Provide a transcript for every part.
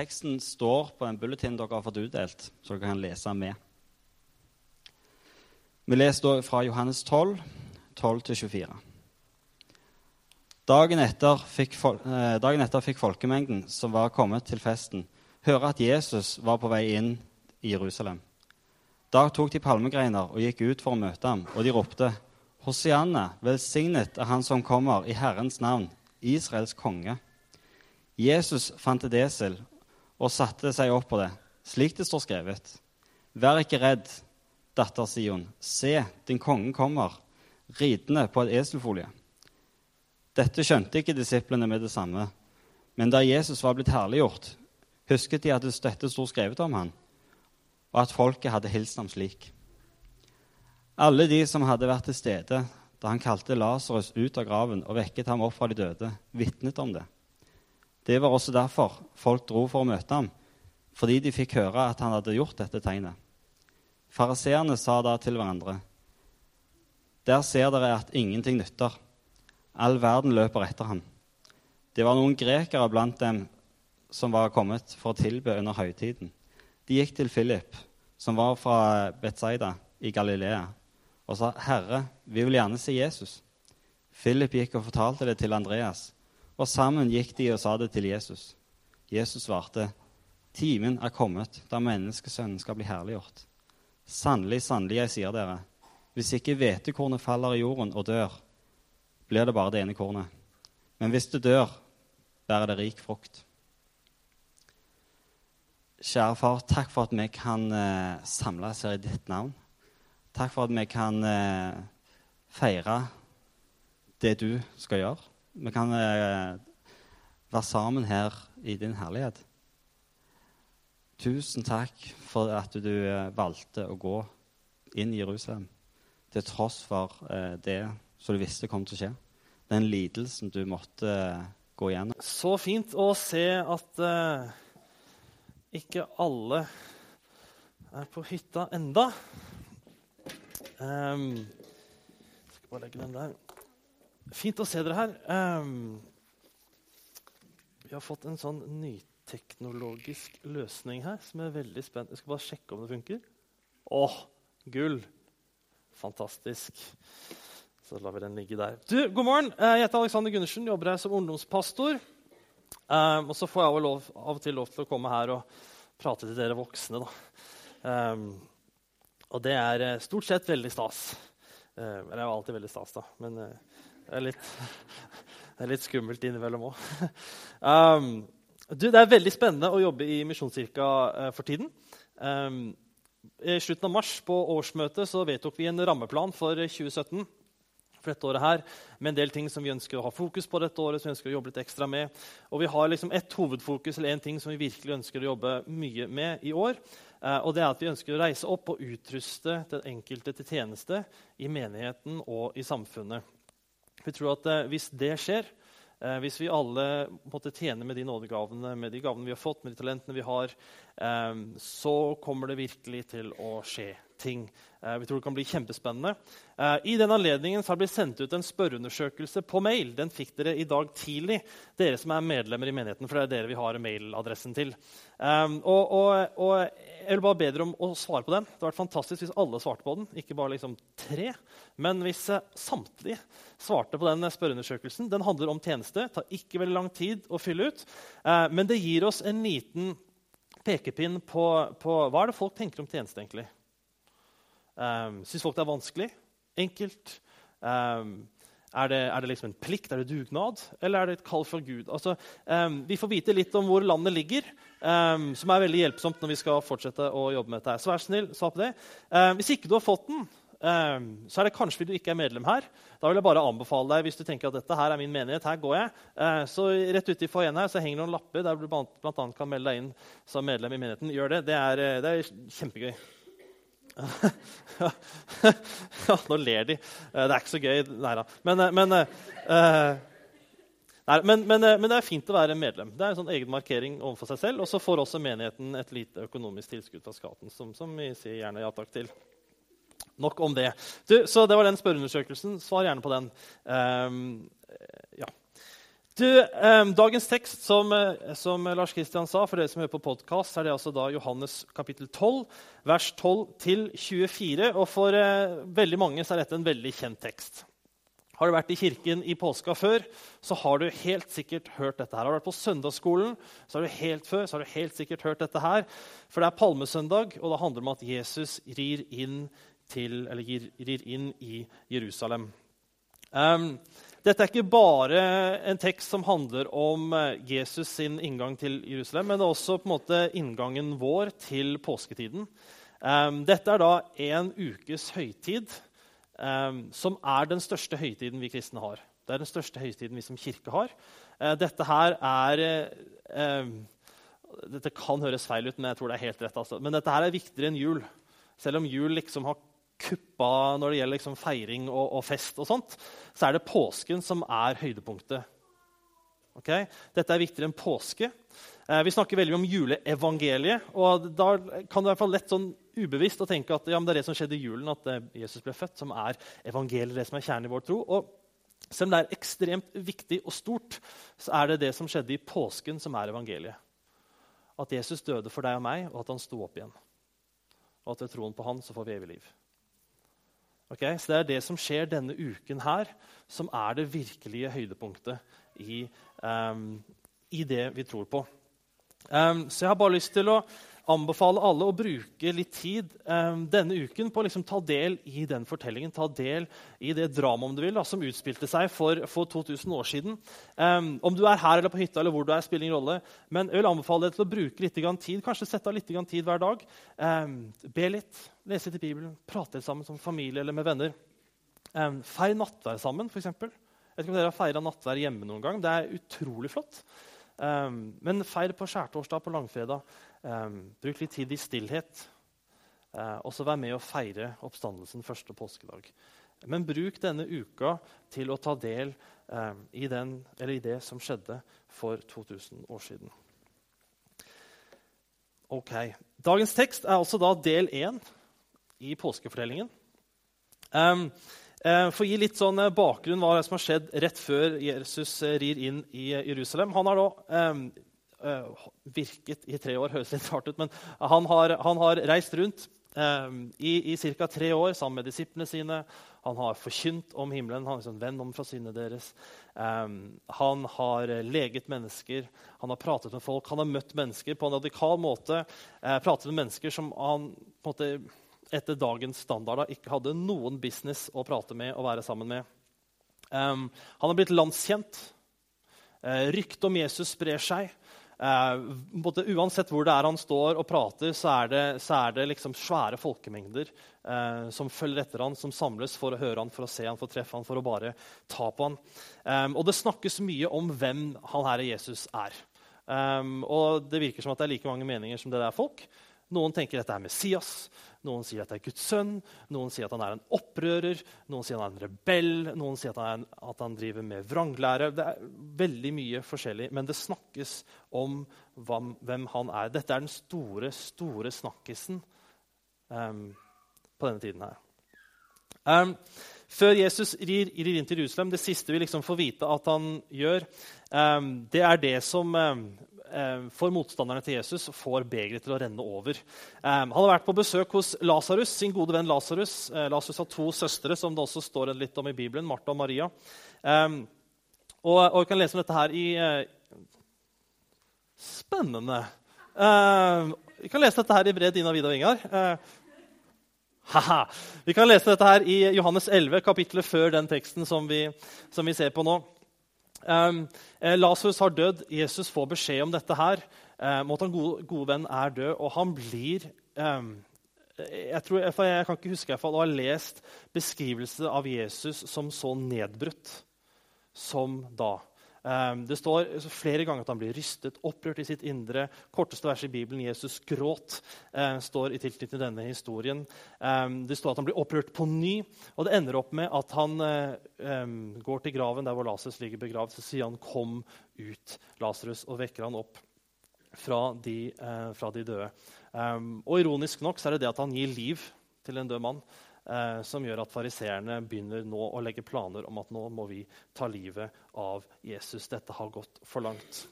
teksten står på en bulletin dere har fått utdelt, så dere kan lese med. Vi leser da fra Johannes 12, 12-24. Dagen etter, fikk, eh, dagen etter fikk folkemengden som var kommet til festen, høre at Jesus var på vei inn i Jerusalem. Da tok de palmegreiner og gikk ut for å møte ham, og de ropte:" Hosianna, velsignet er Han som kommer i Herrens navn, Israels konge. Jesus fant et esel og satte seg opp på det, slik det står skrevet. Vær ikke redd, datter Sion. Se, din konge kommer, ridende på et eselfolie. Dette skjønte ikke disiplene med det samme. Men da Jesus var blitt herliggjort, husket de at dette sto skrevet om han, og at folket hadde hilst ham slik. Alle de som hadde vært til stede da han kalte Lasarus ut av graven og vekket ham opp fra de døde, vitnet om det. Det var også derfor folk dro for å møte ham, fordi de fikk høre at han hadde gjort dette tegnet. Fariseerne sa da til hverandre.: Der ser dere at ingenting nytter. All verden løper etter ham. Det var noen grekere blant dem som var kommet for å tilbe under høytiden. De gikk til Philip, som var fra Betzaida i Galilea, og sa, 'Herre, vi vil gjerne se Jesus.' Philip gikk og fortalte det til Andreas. Og sammen gikk de og sa det til Jesus. Jesus svarte, Timen er kommet da menneskesønnen skal bli herliggjort. Sannelig, sannelig, jeg sier dere, hvis ikke hvetekornet faller i jorden og dør, blir det bare det ene kornet. Men hvis det dør, bærer det rik frukt. Kjære far, takk for at vi kan eh, samles her i ditt navn. Takk for at vi kan eh, feire det du skal gjøre vi kan eh, være sammen her i din herlighet. Tusen takk for at du eh, valgte å gå inn i Jerusalem til tross for eh, det som du visste kom til å skje. Den lidelsen du måtte gå igjennom. Så fint å se at uh, ikke alle er på hytta enda. Um, skal bare legge den der. Fint å se dere her. Um, vi har fått en sånn nyteknologisk løsning her som er veldig spent. Jeg skal bare sjekke om det funker. Åh, gull! Fantastisk. Så lar vi den ligge der. Du, God morgen. Eh, jeg heter Alexander Gundersen, jobber her som ungdomspastor. Um, og så får jeg lov, av og til lov til å komme her og prate til dere voksne. Um, og det er eh, stort sett veldig stas. Uh, eller det er jo alltid veldig stas, da. Men uh, det er litt, det er litt skummelt innimellom òg. Um, det er veldig spennende å jobbe i Misjonskirka uh, for tiden. Um, I slutten av mars på årsmøtet så vedtok vi en rammeplan for 2017 for dette året her, med en del ting som vi ønsker å ha fokus på dette året. som vi ønsker å jobbe litt ekstra med. Og vi har liksom ett hovedfokus eller en ting som vi virkelig ønsker å jobbe mye med i år. Eh, og det er at Vi ønsker å reise opp og utruste den enkelte til tjeneste i menigheten og i samfunnet. Vi tror at eh, hvis det skjer, eh, hvis vi alle måtte tjene med de nådegavene, med de gavene vi har fått, med de talentene vi har, eh, så kommer det virkelig til å skje ting. Eh, vi tror det kan bli kjempespennende. Eh, I den anledningen har det blitt sendt ut en spørreundersøkelse på mail. Den fikk dere i dag tidlig, dere som er medlemmer i menigheten. for det er dere vi har mailadressen til. Um, og, og, og, Jeg vil bare be dere om å svare på den. Det hadde vært fantastisk hvis alle svarte på den. Ikke bare liksom tre, men hvis uh, samtlige svarte på den spørreundersøkelsen. Den handler om tjeneste. Det tar ikke veldig lang tid å fylle ut. Men det gir oss en liten pekepinn på, på hva er det folk tenker om tjeneste. egentlig. Um, Syns folk det er vanskelig? Enkelt? Um, er det, er det, liksom en plikt? Er det dugnad? Eller er det et kall fra Gud? Altså, um, vi får vite litt om hvor landet ligger, um, som er veldig hjelpsomt når vi skal fortsette å jobbe med dette. Så vær snill, svar på det. Um, hvis ikke du har fått den, så er det kanskje fordi du ikke er medlem her. Da vil jeg bare anbefale deg, hvis du tenker at dette her er min menighet, her går jeg, uh, så rett ute i foajeen her så henger det noen lapper der du bl.a. kan melde deg inn som medlem i menigheten. Gjør det. Det er, eh, det er kjempegøy nå ler de. Eh, det er ikke så gøy. Nei da. Men, eh, men, uh, nei, men, men, det er fint å være medlem. Det er en sånn egen markering overfor seg selv. Og så får også menigheten et lite økonomisk tilskudd fra skatten, som, som, vi sier gjerne ja takk til. Nok om det. Du, så det var den spørreundersøkelsen. Svar gjerne på den. Um, ja. Du, eh, dagens tekst, som, eh, som, Lars Kristian sa, for dere som hører på podkast, er det altså da Johannes kapittel 12, vers 12 24. Og for eh, veldig mange så er dette en veldig kjent tekst. Har du vært i kirken i påska før, så har du helt sikkert hørt dette. her. Har du vært på søndagsskolen, så har du helt før, så har du helt sikkert hørt dette her. For det er palmesøndag, og det handler om at Jesus rir inn, til, rir inn i Jerusalem. Um, dette er ikke bare en tekst som handler om eh, Jesus sin inngang til Jerusalem, men det er også på en måte inngangen vår til påsketiden. Um, dette er da en ukes høytid um, som er den største høytiden vi kristne har. Det er den største høytiden vi som kirke har. Uh, dette her er uh, Dette kan høres feil ut, men jeg tror det er helt rett. Altså. Men dette her er viktigere enn jul. Selv om jul liksom har kuppa når det gjelder liksom feiring og, og, fest, og sånt, så er det påsken som er høydepunktet. Okay? Dette er viktigere enn påske. Eh, vi snakker veldig mye om juleevangeliet. og Da kan det i hvert fall lett sånn ubevisst å tenke at ja, det er det som skjedde i julen, at eh, Jesus ble født, som er evangeliet, det som er kjernen i vår tro. Og selv om det er ekstremt viktig og stort, så er det det som skjedde i påsken, som er evangeliet. At Jesus døde for deg og meg, og at han sto opp igjen. Og at ved troen på han så får vi evig liv. Okay? Så Det er det som skjer denne uken her, som er det virkelige høydepunktet i, um, i det vi tror på. Um, så jeg har bare lyst til å anbefale alle å bruke litt tid um, denne uken på å liksom ta del i den fortellingen. Ta del i det dramaet om du vil, da, som utspilte seg for, for 2000 år siden. Um, om du er her eller på hytta, eller hvor du er, spiller ingen rolle. Men jeg vil anbefale deg til å bruke litt tid, kanskje sette av litt tid hver dag. be litt, lese litt i Bibelen, prate litt sammen som familie eller med venner. feir nattvær sammen, f.eks. Jeg vet ikke om dere har feira nattvær hjemme noen gang. Det er utrolig flott. Um, men feir på skjærtorsdag, på langfredag. Um, bruk litt tid i stillhet. Uh, og så vær med å feire oppstandelsen første påskedag. Men bruk denne uka til å ta del um, i, den, i, det som skjedde for 2000 år siden. Ok, Dagens tekst er også da del én i påskefortellingen. Um, Eh, for å gi litt sånn eh, bakgrunn hva som har skjedd rett før Jesus eh, rir inn i Jerusalem. Han har da eh, virket i tre år, høres litt rart ut, men han har, han har reist rundt eh, i, i ca. tre år sammen med disiplene sine. Han har forkynt om himmelen, han har liksom venn om fra synet deres. Um, han har leget mennesker, han har pratet med folk, han har møtt mennesker på en radikal måte. pratet med mennesker som han på en måte etter dagens standarder ikke hadde noen business å prate med og være sammen med. Um, han har blitt landskjent. Uh, Ryktet om Jesus sprer seg. Uh, uansett hvor det er han står og prater, så er det, så er det liksom svære folkemengder uh, som følger etter han, som samles for å høre han, for å se han, for å treffe han, for å bare ta på han. Um, og det snakkes mye om hvem han herre Jesus er. Um, og det virker som at det er like mange meninger som det er folk. Noen tenker dette er Messias, noen sier at det er Guds sønn, noen sier at han er en opprører, noen sier at han er en rebell, noen sier at han, er, at han driver med vranglære. Det er veldig mye forskjellig, men det snakkes om hvem, han er. Dette er den store, store snakkisen um, på denne tiden her. Um, før Jesus rir, rir, inn til Jerusalem, det siste vi liksom får vite at han gjør, um, det er det som Eh, for motstanderne til Jesus får begeret til å renne over. Eh, han har vært på besøk hos Lasarus, sin gode venn Lasarus. Eh, Lasarus har to søstre, som det også står litt om i Bibelen, Martha og Maria. Og, og vi kan lese om dette her i Spennende. Vi kan lese dette her i brevet Dina, Vida og Ingar. Haha. Vi kan lese dette her i Johannes 11, kapitlet før den teksten som vi, som vi ser på nå. Um, Lasarus har dødd. Jesus får beskjed om dette her. Um, at han gode, gode, venn er død, og han blir um, jeg, tror, jeg, kan ikke huske å ha lest beskrivelse av Jesus som så nedbrutt som da. Um, det står flere ganger at han blir rystet, opprørt i sitt indre. Korteste vers i Bibelen, Jesus gråt, uh, står i tilknytning til denne historien. Um, det står at han blir opprørt på ny, og det ender opp med at han um, går til graven der hvor Lasarus ligger begravd. Så sier han 'Kom ut, Lasarus', og vekker han opp fra de, uh, fra de døde. og Ironisk nok så er det det at han gir liv til en død mann. Eh, som gjør at fariseerne begynner nå å legge planer om at nå må vi ta livet av Jesus. Dette har gått for langt.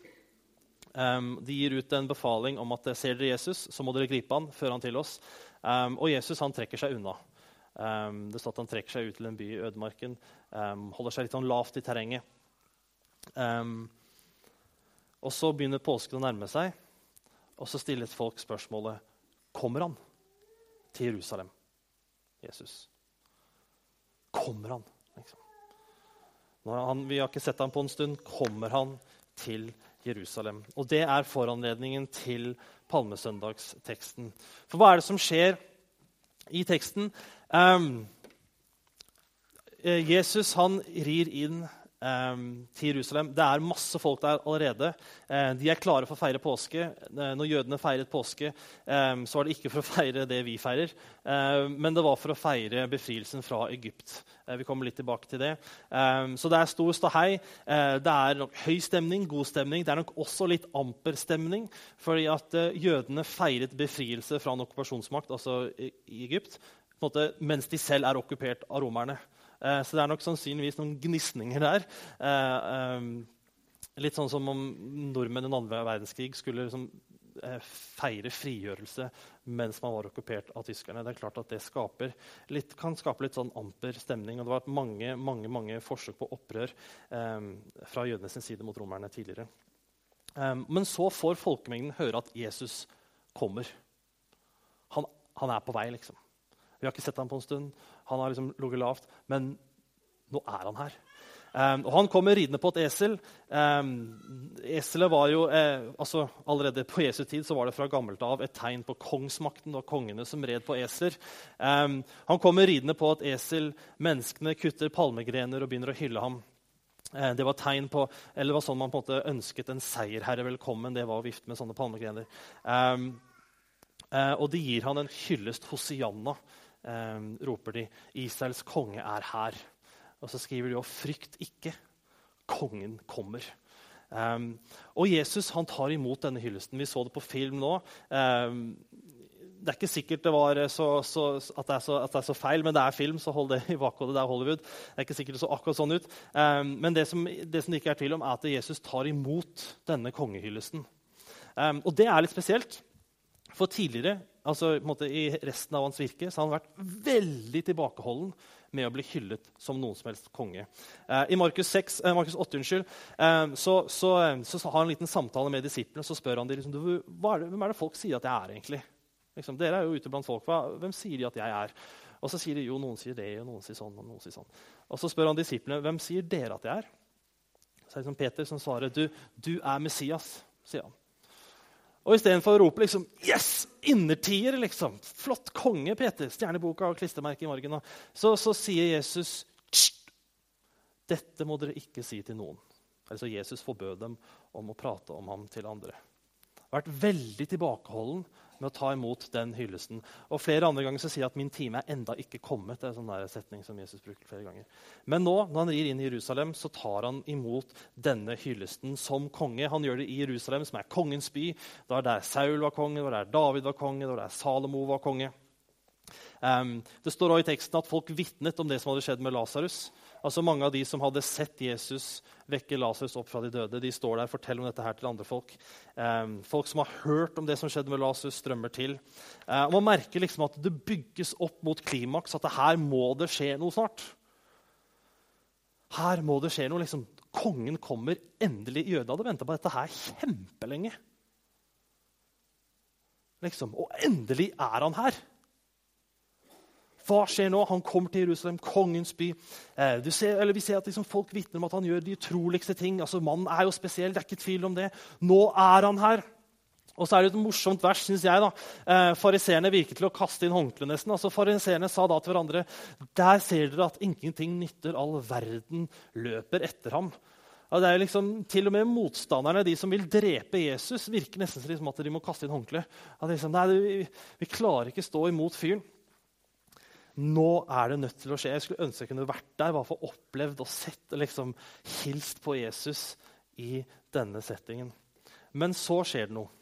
Um, de gir ut en befaling om at ser dere Jesus, så må dere gripe han, føre han til oss. Um, og Jesus han trekker seg unna. Um, det står at Han trekker seg ut til en by i ødemarken, holder seg litt sånn lavt i terrenget. og Så begynner påsken å nærme seg, og så stiller folk spørsmålet Kommer han til Jerusalem, Jesus? Kommer han? Liksom. han vi har ikke sett ham på en stund. Kommer han til Jerusalem? Og Det er foranledningen til palmesøndagsteksten. For hva er det som skjer i teksten? Um, Jesus han rir inn til Jerusalem. Det er masse folk der allerede. Uh, de er klare for å feire påske. Uh, når jødene feiret påske, um, så var det ikke for å feire det vi feirer, uh, men det var for å feire befrielsen fra Egypt. vi kommer litt tilbake til det. så det er stor stahei. det er nok høy stemning, god stemning. Det er nok også litt amper stemning, fordi at jødene feiret befrielse fra en okkupasjonsmakt, altså i Egypt, måte, mens de selv er okkupert av romerne. Eh, så det er nok sannsynligvis noen gnisninger der. Eh, eh, litt sånn som om nordmenn i den andre verdenskrig skulle liksom, feire frigjørelse mens man var okkupert av tyskerne. Det er klart at det litt, kan skape litt sånn amper stemning. og Det har vært mange, mange, mange forsøk på opprør eh, fra jødenes side mot romerne tidligere. Eh, men så får folkemengden høre at Jesus kommer. Han, han er på vei, liksom. Vi har ikke sett ham på en stund. Han har liksom ligget lavt. Men nå er han her. Um, og Han kommer ridende på et esel. Um, eselet var jo, eh, altså Allerede på Jesu tid så var det fra gammelt av et tegn på kongsmakten. Det var kongene som red på esler. Um, han kommer ridende på et esel. Menneskene kutter palmegrener og begynner å hylle ham. Det var tegn på, eller det var sånn man på en måte ønsket en seierherre velkommen. det var å vifte med sånne palmegrener. Uh, og de gir han en hyllest. Hosianna, roper de. Israels konge er her. Og så skriver de òg 'frykt ikke, kongen kommer'. Um, og Jesus han tar imot denne hyllesten. Vi så det på film nå. Um, det er ikke sikkert det så, så, at, det så, at, det er så, feil, men det er film, så hold det i bakhodet. Det er Hollywood. Det er ikke sikkert det så akkurat sånn ut. Um, men det som, det som, det ikke er tvil om, er at Jesus tar imot denne kongehyllesten. og det er litt spesielt. For tidligere, altså i resten av hans virke, så har han vært veldig tilbakeholden med å bli hyllet som noen som helst konge. Eh, I Markus, 6, eh, Markus 8 unnskyld, eh, så, så, så, har han en liten samtale med disiplene. Så spør han dem liksom, hvem er det folk sier at jeg er. egentlig? Liksom, dere er jo ute blant folk. Hva, hvem sier de at jeg er? Og så sier de jo noen sier det, og noen sier sånn. Og noen sier sånn. Og så spør han disiplene hvem sier dere at jeg er. Så er det liksom Peter som svarer du, du er Messias. sier han. Og istedenfor å rope liksom, 'Yes! Innertier!' liksom, 'Flott konge, Peter!' Stjerneboka og klistremerket i margen. Så, så sier Jesus, 'Dette må dere ikke si til noen.' Altså Jesus forbød dem om å prate om ham til andre. Vært veldig tilbakeholden med å ta imot den hyllesten. Og Flere andre ganger så sier jeg at 'min time er enda ikke kommet'. Det er en sånn setning som Jesus bruker flere ganger. Men nå når han rir inn i Jerusalem, så tar han imot denne hyllesten som konge. Han gjør det i Jerusalem, som er kongens by. Det var der Saul var konge, det var der David var konge, det var der Salomo var konge. Um, det står også i teksten at folk vitnet om det som hadde skjedd med Lasarus. Altså Mange av de som hadde sett Jesus vekke Lasarus opp fra de døde, de står der og forteller om dette her til andre folk. Eh, folk som har hørt om det som skjedde med Lasarus, strømmer til. Eh, og Man merker liksom at det bygges opp mot klimaks, at det her må det skje noe snart. Her må det skje noe. liksom. Kongen kommer endelig. Jødene hadde venta på dette her kjempelenge. Liksom. Og endelig er han her. Hva skjer nå? Han kommer til Jerusalem, kongens by. Eh, ser, vi ser at liksom, Folk vitner om at han gjør de utroligste ting. Altså, Mannen er jo spesiell, det er ikke tvil om det. Nå er han her. Og så er det et morsomt vers, syns jeg. da. Eh, Fariseerne virker til å kaste inn håndkleet nesten. Altså, Fariseerne sa da til hverandre der ser dere at ingenting nytter. All verden løper etter ham. Ja, det er liksom, Til og med motstanderne, de som vil drepe Jesus, virker nesten som at de må kaste inn håndkleet. Liksom, vi, vi klarer ikke stå imot fyren. Nå er det nødt til å skje. Jeg skulle ønske jeg kunne vært der, bare for opplevd og sett og liksom hilst på Jesus i denne settingen. Men så skjer det noe.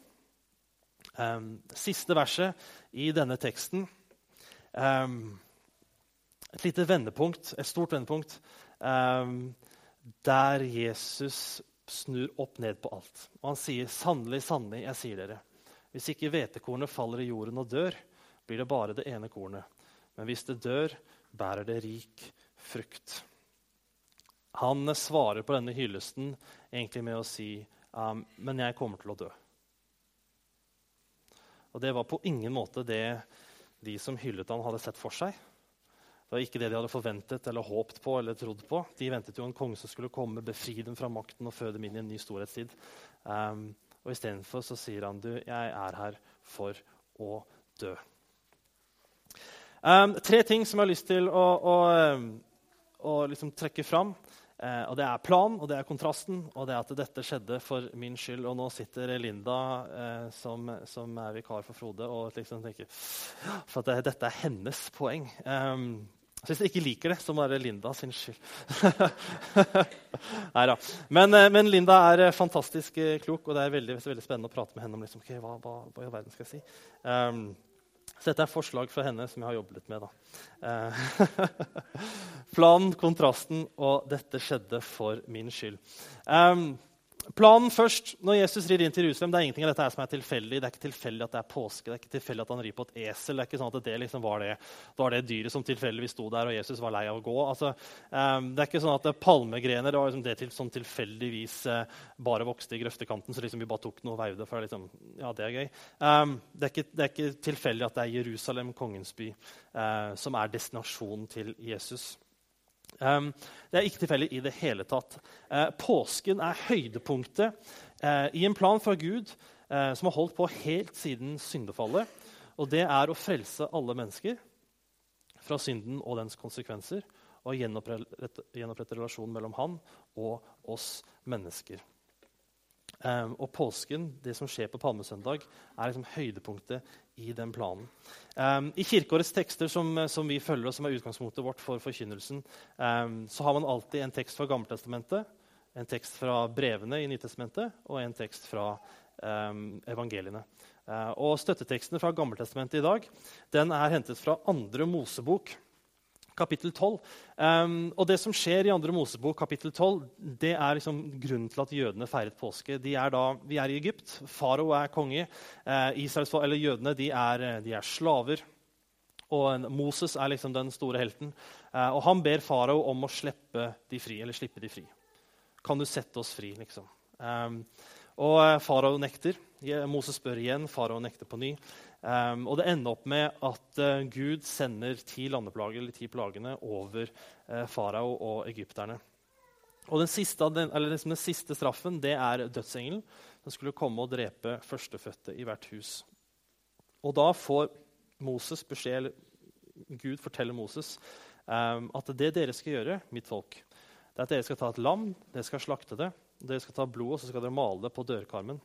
Um, siste verset i denne teksten um, et lite vendepunkt, et stort vendepunkt, um, der Jesus snur opp ned på alt. Og han sier, 'Sannelig, sannelig, jeg sier dere:" Hvis ikke hvetekornet faller i jorden og dør, blir det bare det ene kornet. Men hvis det dør, bærer det rik frukt. Han svarer på denne hyllesten egentlig med å si, um, 'Men jeg kommer til å dø'. Og det var på ingen måte det de som hyllet han hadde sett for seg. Det var ikke det de hadde forventet eller håpt på eller trodd på. De ventet jo en konge som skulle komme, befri dem fra makten og føde dem inn i en ny storhetstid. Um, og Istedenfor så sier han du, jeg er her for å dø. Um, tre ting som jeg har lyst til å, å, å liksom trekke fram. Uh, og Det er planen, og det er kontrasten, og det er at dette skjedde for min skyld. Og nå sitter Linda, uh, som, som, er vikar for Frode, og liksom tenker For at det, dette er hennes poeng. Um, så hvis dere ikke liker det, så må det være Linda sin skyld. Nei da. Men, eh, men, Linda er fantastisk klok, og det er veldig, veldig spennende å prate med henne om liksom, okay, hva, hva, hva i verden skal jeg si. Um, så dette er forslag fra henne som jeg har jobbet med. Eh, Planen, kontrasten og 'dette skjedde for min skyld'. Um, Planen først, når Jesus rir inn til Jerusalem, det er ingenting av dette som er tilfeldig. Det er ikke tilfeldig at det er påske, det er ikke tilfeldig at han rir på et esel. Det er ikke sånn at det liksom var, det, var det dyret som tilfeldigvis sto der, og Jesus var lei av å gå. Altså, um, det er ikke sånn at det er palmegrener det var liksom det til, som tilfeldigvis uh, bare vokste i grøftekanten, så liksom vi bare tok noe og veiv det. For liksom, ja, det er gøy. Um, det, er ikke, det, er ikke, tilfeldig at det er Jerusalem, kongens by, uh, som er destinasjonen til Jesus. Um, det er ikke tilfeldig i det hele tatt. Uh, påsken er høydepunktet uh, i en plan fra Gud uh, som har holdt på helt siden syndefallet. Og det er å frelse alle mennesker fra synden og dens konsekvenser. Og gjenopprette relasjonen mellom han og oss mennesker. Um, og påsken, det som skjer på palmesøndag, er liksom høydepunktet i den planen. Um, I kirkeårets tekster som, som, vi følger, og som er utgangspunktet vårt for forkynnelsen, um, så har man alltid en tekst fra Gammeltestamentet, en tekst fra brevene i Nytestamentet og en tekst fra evangeliene. Uh, og Støttetekstene fra Gammeltestamentet i dag den er hentet fra andre Mosebok kapittel 12. Um, og det som skjer i andre Mosebok, kapittel 12, det er liksom grunnen til at jødene feiret påske. Er da, vi er i Egypt. Farao er konge. Eh, eller Jødene de er, de er, slaver. Og Moses er liksom den store helten. Eh, og han ber farao om å slippe de fri. eller slippe de fri. Kan du sette oss fri, liksom? Um, og uh, farao nekter. Moses spør igjen. Farao nekter på ny. Um, og det ender opp med at uh, Gud sender ti landeplager, eller ti plagene over uh, farao og egypterne. Og den siste, den, liksom den siste, straffen det er dødsengelen, Den skulle komme og drepe førstefødte i hvert hus. Og da får Moses beskjed, eller Gud forteller Moses um, at det dere skal gjøre, mitt folk, det er at dere skal ta et lam, dere skal slakte det, dere skal ta blod og så skal dere male det på dørkarmen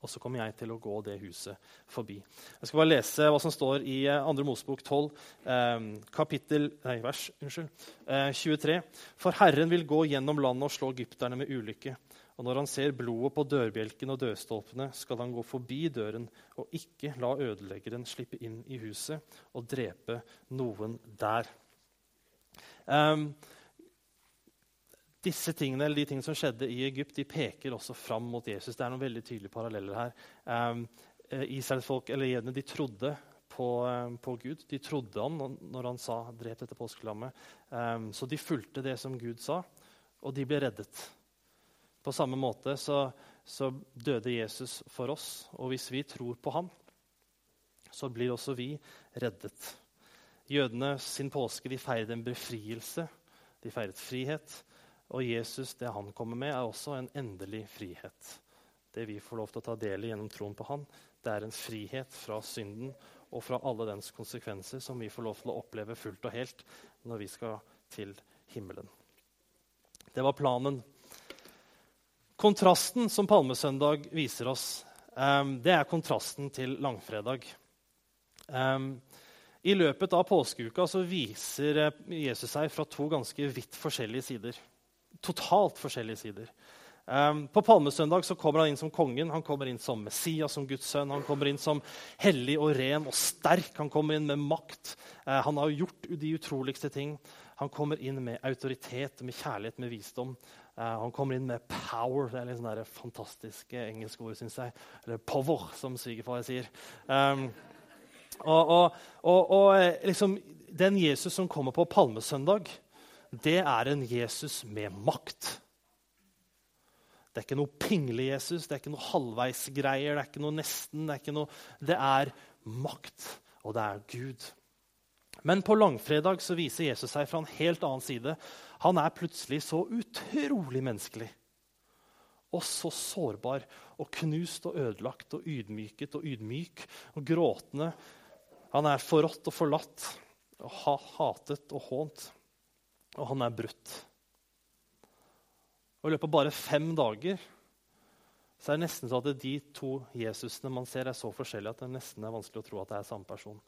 og så kommer jeg til å gå det huset forbi. Jeg skal bare lese hva som står i 2. Eh, Mosebok 12, eh, kapittel, nei, vers unnskyld, eh, 23. For Herren vil gå gjennom landet og slå egypterne med ulykke. Og når han ser blodet på dørbjelken og dørstolpene, skal han gå forbi døren og ikke la ødeleggeren slippe inn i huset og drepe noen der. Um, disse tingene, eller De tingene som skjedde i Egypt, de peker også fram mot Jesus. Det er noen veldig tydelige paralleller her. Um, Israelsfolk, eller jødene, de trodde på, um, på, Gud. De trodde han når han sa 'drep dette påskelammet'. Um, så de fulgte det som Gud sa, og de ble reddet. På samme måte så, så døde Jesus for oss, og hvis vi tror på ham, så blir også vi reddet. Jødene sin påske de feiret en befrielse. De feiret frihet. Og Jesus, det han kommer med, er også en endelig frihet. Det vi får lov til å ta del i gjennom troen på han, det er en frihet fra synden og fra alle dens konsekvenser som vi får lov til å oppleve fullt og helt når vi skal til himmelen. Det var planen. Kontrasten som Palmesøndag viser oss, um, det er kontrasten til langfredag. Um, I løpet av påskeuka så viser eh, Jesus seg fra to ganske vidt forskjellige sider totalt forskjellige sider. Um, på palmesøndag så kommer han inn som kongen, han kommer inn som Messias, som Guds sønn. Han kommer inn som hellig og ren og sterk. Han kommer inn med makt. Uh, han har gjort de utroligste ting. Han kommer inn med autoritet, med kjærlighet, med visdom. Uh, han kommer inn med power. Det er litt sånn fantastiske engelske ord, syns jeg. Eller power, som svigerfar sier. Um, og, og, og, og eh, liksom, den Jesus som kommer på palmesøndag, det er en Jesus med makt. Det er ikke noe pingle-Jesus, det er ikke noe halvveisgreier, det er ikke noe nesten. Det er, ikke noe, det er makt, og det er Gud. Men på langfredag så viser Jesus seg fra en helt annen side. Han er plutselig så utrolig menneskelig. Og så sårbar og knust og ødelagt og ydmyket og ydmyk og gråtende. Han er forrådt og forlatt og hatet og hånt. Og han er brutt. Og I løpet av bare fem dager så er det nesten sånn at de to Jesusene man ser, er så forskjellige at det nesten er vanskelig å tro at det er samme person.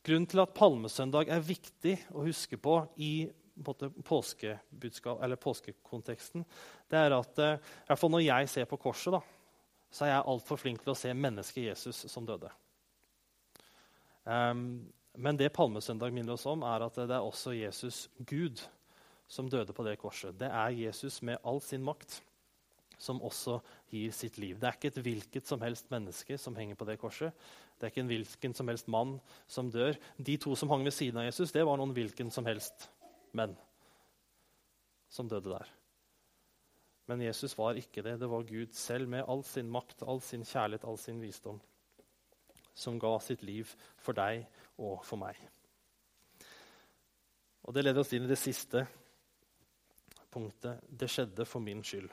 Grunnen til at palmesøndag er viktig å huske på i påskekonteksten, det er at eh, i hvert fall når jeg ser på korset, da, så er jeg altfor flink til å se mennesket Jesus som døde. Um, men det palmesøndag minner oss om, er at det er også Jesus Gud som døde på det korset. Det er Jesus med all sin makt som også gir sitt liv. Det er ikke et hvilket som helst menneske som henger på det korset. Det er ikke en hvilken som helst mann som dør. De to som hang ved siden av Jesus, det var noen hvilken som helst menn som døde der. Men Jesus var ikke det. Det var Gud selv med all sin makt, all sin kjærlighet, all sin visdom, som ga sitt liv for deg og for meg. Og Det leder oss inn i det siste punktet 'Det skjedde for min skyld'.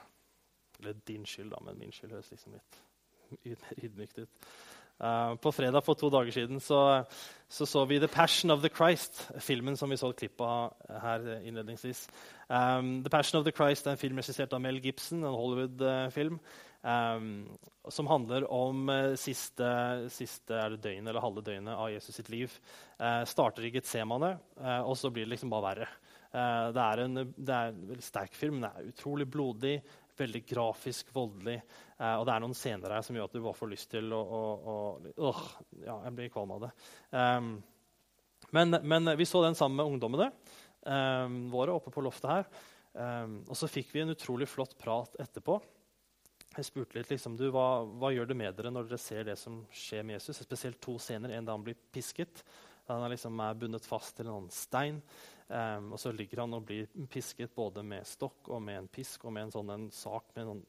Eller din skyld, da, men min skyld høres liksom litt ydmykt ut. Uh, på fredag for to dager siden så, så, så vi 'The Passion of the Christ', filmen som vi så et klipp av her innledningsvis. Um, 'The Passion of the Christ' er en film regissert av Mel Gibson, en Hollywood-film. Um, som handler om uh, siste, siste døgnet, eller halve døgnet av Jesus sitt liv. Uh, starter i Getsemane, uh, og så blir det liksom bare verre. Uh, det, er en, det er en veldig sterk film. Den er utrolig blodig, veldig grafisk, voldelig. Uh, og det er noen scener her som gjør at du bare får lyst til å, å, å uh, Ja, jeg blir kvalm av det. Um, men, men, vi så den sammen med ungdommene um, våre oppe på loftet her. Um, og så fikk vi en utrolig flott prat etterpå. Jeg spurte litt liksom, du, hva, hva, gjør det med dere når dere ser det som skjer med Jesus. Spesielt to scener. En da han blir pisket. Han liksom er bundet fast til en stein. Um, og så ligger han og blir pisket både med stokk og med en pisk og med en sånn en sak med noen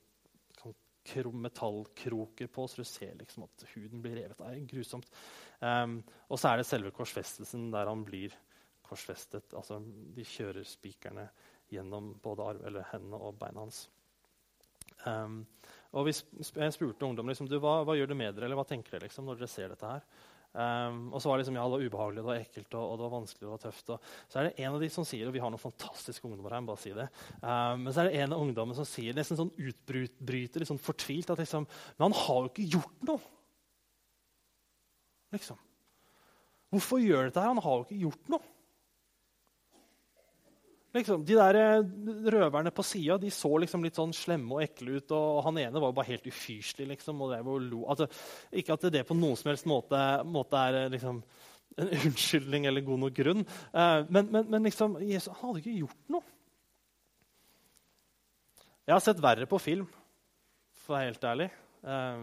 sånn metallkroker på, så du ser liksom at huden blir revet. Er grusomt. Um, og så er det selve korsfestelsen der han blir korsfestet. Altså, de kjører spikerne gjennom både arv, hendene og beina hans. Um, og vi jeg spurte ungdommen liksom, hva, hva, gjør det med dere, eller hva tenker dere liksom, når dere ser dette her. Um, og så var det liksom, ja, det var ubehagelig, det var ekkelt og, og det var vanskelig og det var tøft. Og så er det en av de som sier, og vi har noen fantastiske ungdommer her, bare si det, um, men så er det en av ungdommene som sier nesten sånn utbryter, litt sånn fortvilt at liksom, Men han har jo ikke gjort noe! Liksom. Hvorfor gjør dette her? Han har jo ikke gjort noe. Liksom, de der eh, røverne på sida så liksom litt sånn slemme og ekle ut. og Han ene var jo bare helt ufyselig. Liksom. Altså, ikke at det på noen som helst måte, måte er eh, liksom, en unnskyldning eller god nok grunn. Eh, men, men, men liksom, Jesus han hadde ikke gjort noe. Jeg har sett verre på film, for å være helt ærlig. Eh,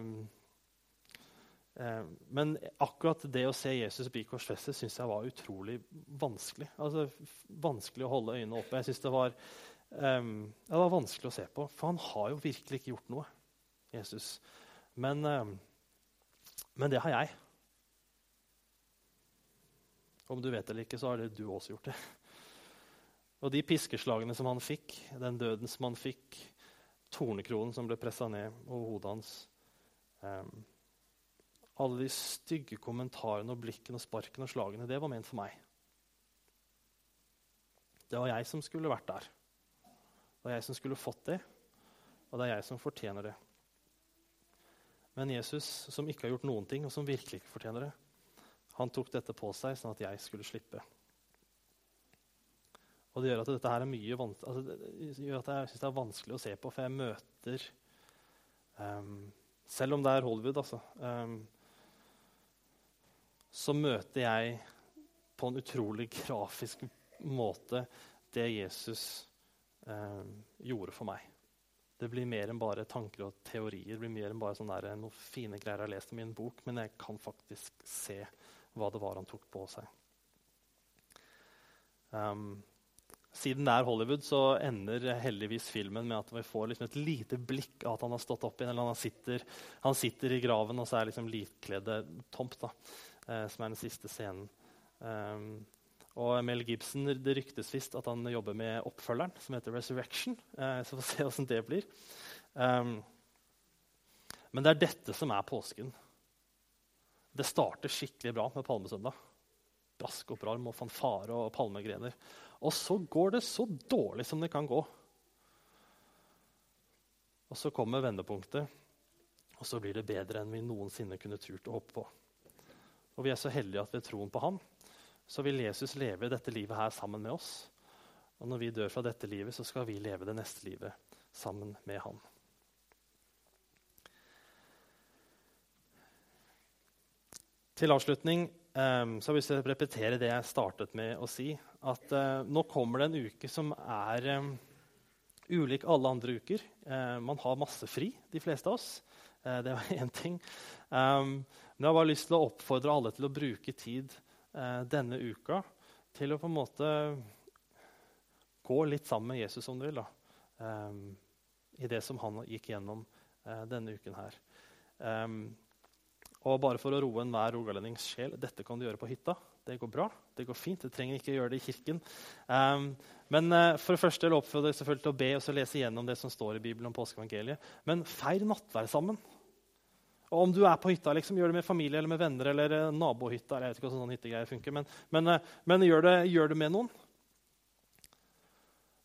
men akkurat det å se Jesus bli korsfestet syns jeg var utrolig vanskelig. Altså, vanskelig å holde øynene oppe. Jeg synes det var, um, det var vanskelig å se på, for han har jo virkelig ikke gjort noe. Jesus. Men, um, men det har jeg. Om du vet det eller ikke, så har det du også gjort det. Og de piskeslagene som han fikk, den døden som han fikk, tornekronen som ble pressa ned over hodet hans um, alle de stygge kommentarene og blikkene og sparkene og slagene, det var ment for meg. Det var jeg som skulle vært der. Det var jeg som skulle fått det, og det er jeg som fortjener det. Men Jesus, som ikke har gjort noen ting, og som virkelig ikke fortjener det, han tok dette på seg sånn at jeg skulle slippe. Og det gjør at dette her er mye altså, det gjør at jeg syns det er vanskelig å se på, for jeg møter um, Selv om det er Hollywood, altså, um, så møter jeg på en utrolig grafisk måte det Jesus eh, gjorde for meg. Det blir mer enn bare tanker og teorier. Det blir mer enn bare der, noen fine greier jeg har lest om i en bok, men jeg kan faktisk se hva det var han tok på seg. Um, siden det er Hollywood, så ender heldigvis filmen med at vi får liksom et lite blikk av at han har stått opp igjen. eller Han sitter, han sitter i graven, og så er liksom likkledet tomt. da, Som er den siste scenen. Um, og Mel Gibson, Det ryktes visst at han jobber med oppfølgeren, som heter Resurrection. Eh, så får vi se åssen det blir. Um, men det er dette som er påsken. Det starter skikkelig bra med palmesøndag. Brask opprarm og fanfare og palmegrener. Og så går det så dårlig som det kan gå. Og så kommer vendepunktet, og så blir det bedre enn vi noensinne kunne turt å håpe på. Og vi er så heldige at ved troen på ham så vil Jesus leve dette livet her sammen med oss. Og når vi dør fra dette livet, så skal vi leve det neste livet sammen med ham. Til avslutning um, så har jeg lyst til å repetere det jeg startet med å si. At uh, nå kommer det en uke som er um, ulik alle andre uker. Man har masse fri, de fleste av oss. Uh, det var én ting. Um, men jeg har bare lyst til å oppfordre alle til å bruke tid denne uka til å på en måte gå litt sammen med Jesus, om du vil, da, i det som han gikk gjennom denne uken her. Um, og bare for å roe enhver rogalendings sjel dette kan du gjøre på hytta. Det går bra. det går fint, Du trenger ikke gjøre det i kirken. Um, men uh, for det første vil jeg oppfordre deg selvfølgelig til å be og så lese gjennom det som står i Bibelen om påskeevangeliet. Men feir nattvær sammen. Og om du er på hytta, liksom, gjør det med familie eller med venner eller nabohytta. eller jeg vet ikke hvordan sånn hyttegreier funker, Men, men, uh, men gjør, det, gjør, det, med noen.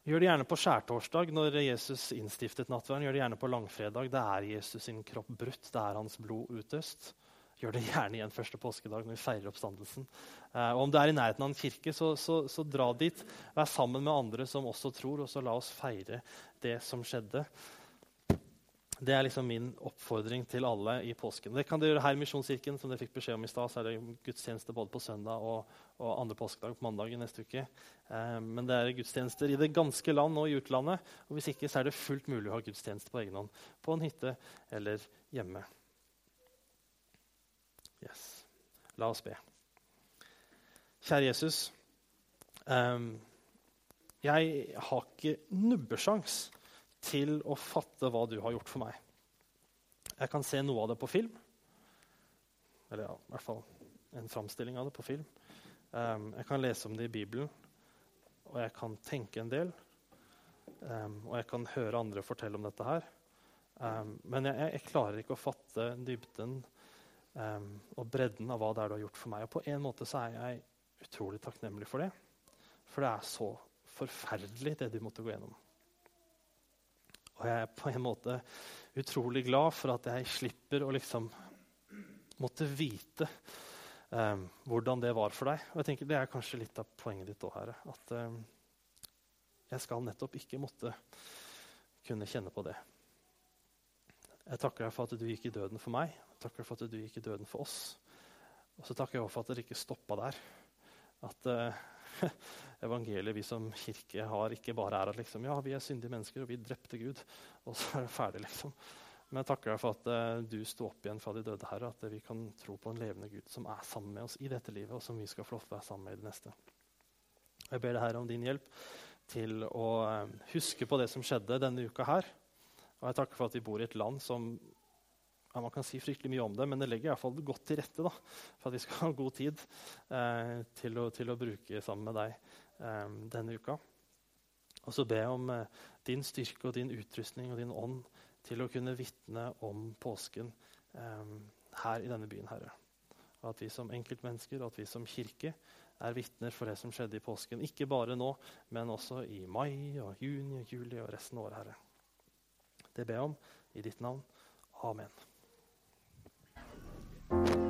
Gjør det gjerne på skjærtorsdag, når Jesus innstiftet nattverden. Gjør det gjerne på langfredag. Det er Jesus sin kropp brutt. Det er hans blod utøst. Gjør det gjerne igjen første påskedag når vi feirer oppstandelsen. Eh, og om du er i nærheten av en kirke, så, så, så, dra dit. Vær sammen med andre som også tror, og så la oss feire det som skjedde. Det er liksom min oppfordring til alle i påsken. Det kan dere gjøre her i Misjonskirken. som dere fikk beskjed om i sted, så er det gudstjeneste både på søndag og, og andre påskedag på mandag neste uke. Eh, men det er gudstjenester i det ganske land og i utlandet. Og hvis ikke så er det fullt mulig å ha gudstjeneste på egen hånd. På en hytte eller hjemme. Yes. La oss be. Kjære Jesus. Eh, jeg har ikke nubbesjans til å fatte hva du har gjort for meg. Jeg kan se noe av det på film. Eller ja, i hvert fall en framstilling av det på film. Um, jeg kan lese om det i Bibelen, og jeg kan tenke en del. Um, og jeg kan høre andre fortelle om dette her. Um, men jeg, jeg, klarer ikke å fatte dybden og bredden av hva det er du har gjort for meg. Og på en måte så er jeg utrolig takknemlig for det. For det er så forferdelig, det du måtte gå gjennom. Og jeg er på en måte utrolig glad for at jeg slipper å liksom måtte vite um, hvordan det var for deg. Og jeg tenker Det er kanskje litt av poenget ditt òg, Herre. At um, jeg skal nettopp ikke måtte kunne kjenne på det. Jeg takker deg for at du gikk i døden for meg. Jeg takker deg for at du gikk i døden for oss. Og så takker jeg for at dere ikke stoppa der. At uh, evangeliet vi som kirke har, ikke bare er at liksom, ja, vi er syndige mennesker, og vi drepte Gud, og så er det ferdig. liksom. Men jeg takker deg for at eh, du sto opp igjen fra de døde, Herre. At vi kan tro på en levende Gud som er sammen med oss i dette livet, og som vi skal få lov til å være sammen med i det neste. Jeg ber deg, Herre, om din hjelp til å huske på det som skjedde denne uka her. Og jeg takker for at vi bor i et land som ja, Man kan si fryktelig mye om det, men det legger i hvert fall godt til rette da, for at vi skal ha god tid eh, til, å, til, å, bruke sammen med deg eh, denne uka. Og så jeg om eh, din styrke og din utrustning og din ånd til å kunne vitne om påsken eh, her i denne byen, Herre. Og at vi som enkeltmennesker og at vi som kirke er vitner for det som skjedde i påsken. Ikke bare nå, men også i mai og juni og juli og resten av året, Herre. Det ber jeg om i ditt navn. Amen. you